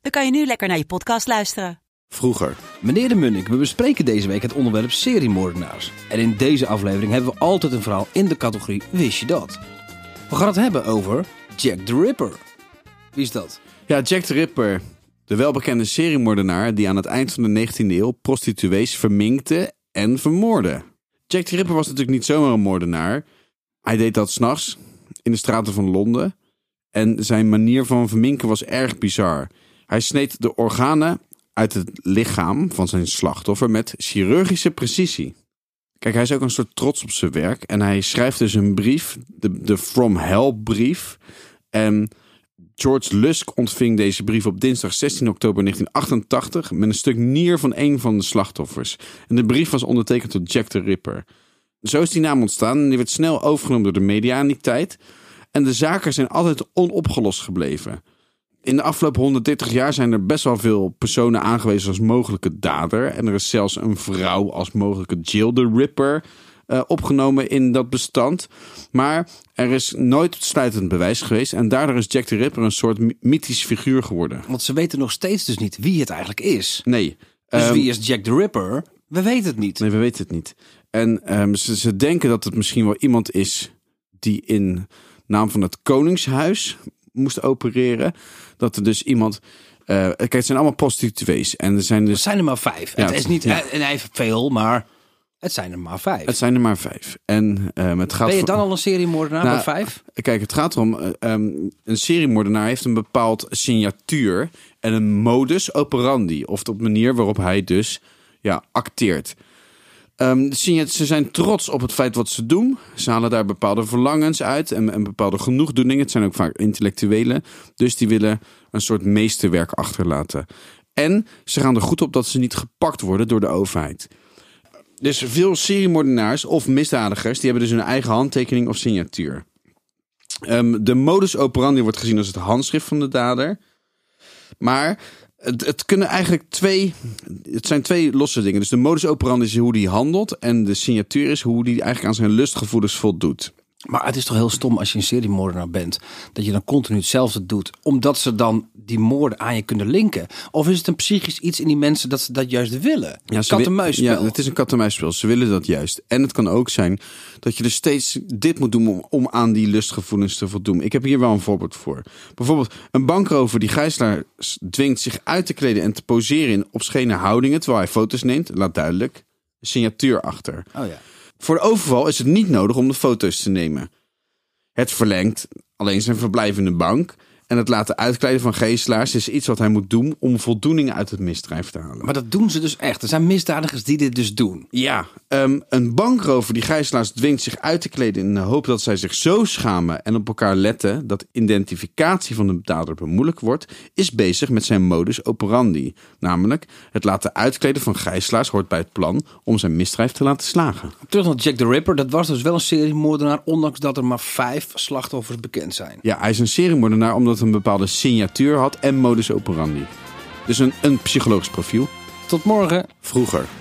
dan kan je nu lekker naar je podcast luisteren. Vroeger. Meneer de Munnik, we bespreken deze week het onderwerp seriemoordenaars. En in deze aflevering hebben we altijd een verhaal in de categorie Wist je dat? We gaan het hebben over Jack the Ripper. Wie is dat? Ja, Jack the Ripper, de welbekende seriemoordenaar die aan het eind van de 19e eeuw prostituees verminkte en vermoordde. Jack the Ripper was natuurlijk niet zomaar een moordenaar. Hij deed dat s'nachts in de straten van Londen. En zijn manier van verminken was erg bizar. Hij sneed de organen uit het lichaam van zijn slachtoffer met chirurgische precisie. Kijk, hij is ook een soort trots op zijn werk. En hij schrijft dus een brief, de, de From Hell brief. En George Lusk ontving deze brief op dinsdag 16 oktober 1988 met een stuk nier van een van de slachtoffers. En de brief was ondertekend door Jack the Ripper. Zo is die naam ontstaan en die werd snel overgenomen door de media in die tijd. En de zaken zijn altijd onopgelost gebleven. In de afgelopen 130 jaar zijn er best wel veel personen aangewezen als mogelijke dader. En er is zelfs een vrouw als mogelijke Jill the Ripper uh, opgenomen in dat bestand. Maar er is nooit sluitend bewijs geweest. En daardoor is Jack the Ripper een soort mythisch figuur geworden. Want ze weten nog steeds dus niet wie het eigenlijk is. Nee. Dus um, wie is Jack the Ripper? We weten het niet. Nee, we weten het niet. En um, ze, ze denken dat het misschien wel iemand is die in naam van het Koningshuis moest opereren. Dat er dus iemand. Uh, kijk, het zijn allemaal prostituees. En er zijn dus. Het zijn er maar vijf. Ja, het is niet ja. en hij heeft veel, maar het zijn er maar vijf. Het zijn er maar vijf. En um, het gaat. Ben je dan al een seriemoordenaar Nou, met vijf? Kijk, het gaat erom. eh, um, een seriemoordenaar heeft een bepaald signatuur en een modus operandi. Of de manier waarop hij dus ja, acteert. Um, ze zijn trots op het feit wat ze doen. Ze halen daar bepaalde verlangens uit en, en bepaalde genoegdoeningen. Het zijn ook vaak intellectuelen. Dus die willen een soort meesterwerk achterlaten. En ze gaan er goed op dat ze niet gepakt worden door de overheid. Dus veel seriemoordenaars of misdadigers... die hebben dus hun eigen handtekening of signatuur. Um, de modus operandi wordt gezien als het handschrift van de dader. Maar het, het, kunnen eigenlijk twee. Het zijn twee losse dingen. Dus de modus operandi is hoe die handelt. En de signatuur is hoe die eigenlijk aan zijn lustgevoelens voldoet. Maar het is toch heel stom als je een seriemoordenaar bent. Dat je dan continu hetzelfde doet. Omdat ze dan die moorden aan je kunnen linken. Of is het een psychisch iets in die mensen dat ze dat juist willen? Ja, kat en muisspel. Ja, het is een kat en muisspel. Ze willen dat juist. En het kan ook zijn dat je dus steeds dit moet doen om, om aan die lustgevoelens te voldoen. Ik heb hier wel een voorbeeld voor. Bijvoorbeeld een bankrover die gijzelaars dwingt zich uit te kleden en te poseren in obscene houdingen terwijl hij foto's neemt. Laat duidelijk signatuur achter. Oh ja. Voor de overval is het niet nodig om de foto's te nemen. Het verlengt alleen zijn verblijf in de bank. En het laten uitkleden van geestelaars is iets wat hij moet doen om voldoening uit het misdrijf te halen. Maar dat doen ze dus echt. Er zijn misdadigers die dit dus doen. Ja, um, een bankrover die gijzelaars dwingt zich uit te kleden in de hoop dat zij zich zo schamen en op elkaar letten dat identificatie van de dader bemoeilijk wordt, is bezig met zijn modus operandi. Namelijk, het laten uitkleden van gijzelaars hoort bij het plan om zijn misdrijf te laten slagen. Terug naar Jack the Ripper. Dat was dus wel een seriemoordenaar. Ondanks dat er maar vijf slachtoffers bekend zijn. Ja, hij is een seriemoordenaar omdat een bepaalde signatuur had en modus operandi. Dus een, een psychologisch profiel. Tot morgen. Vroeger.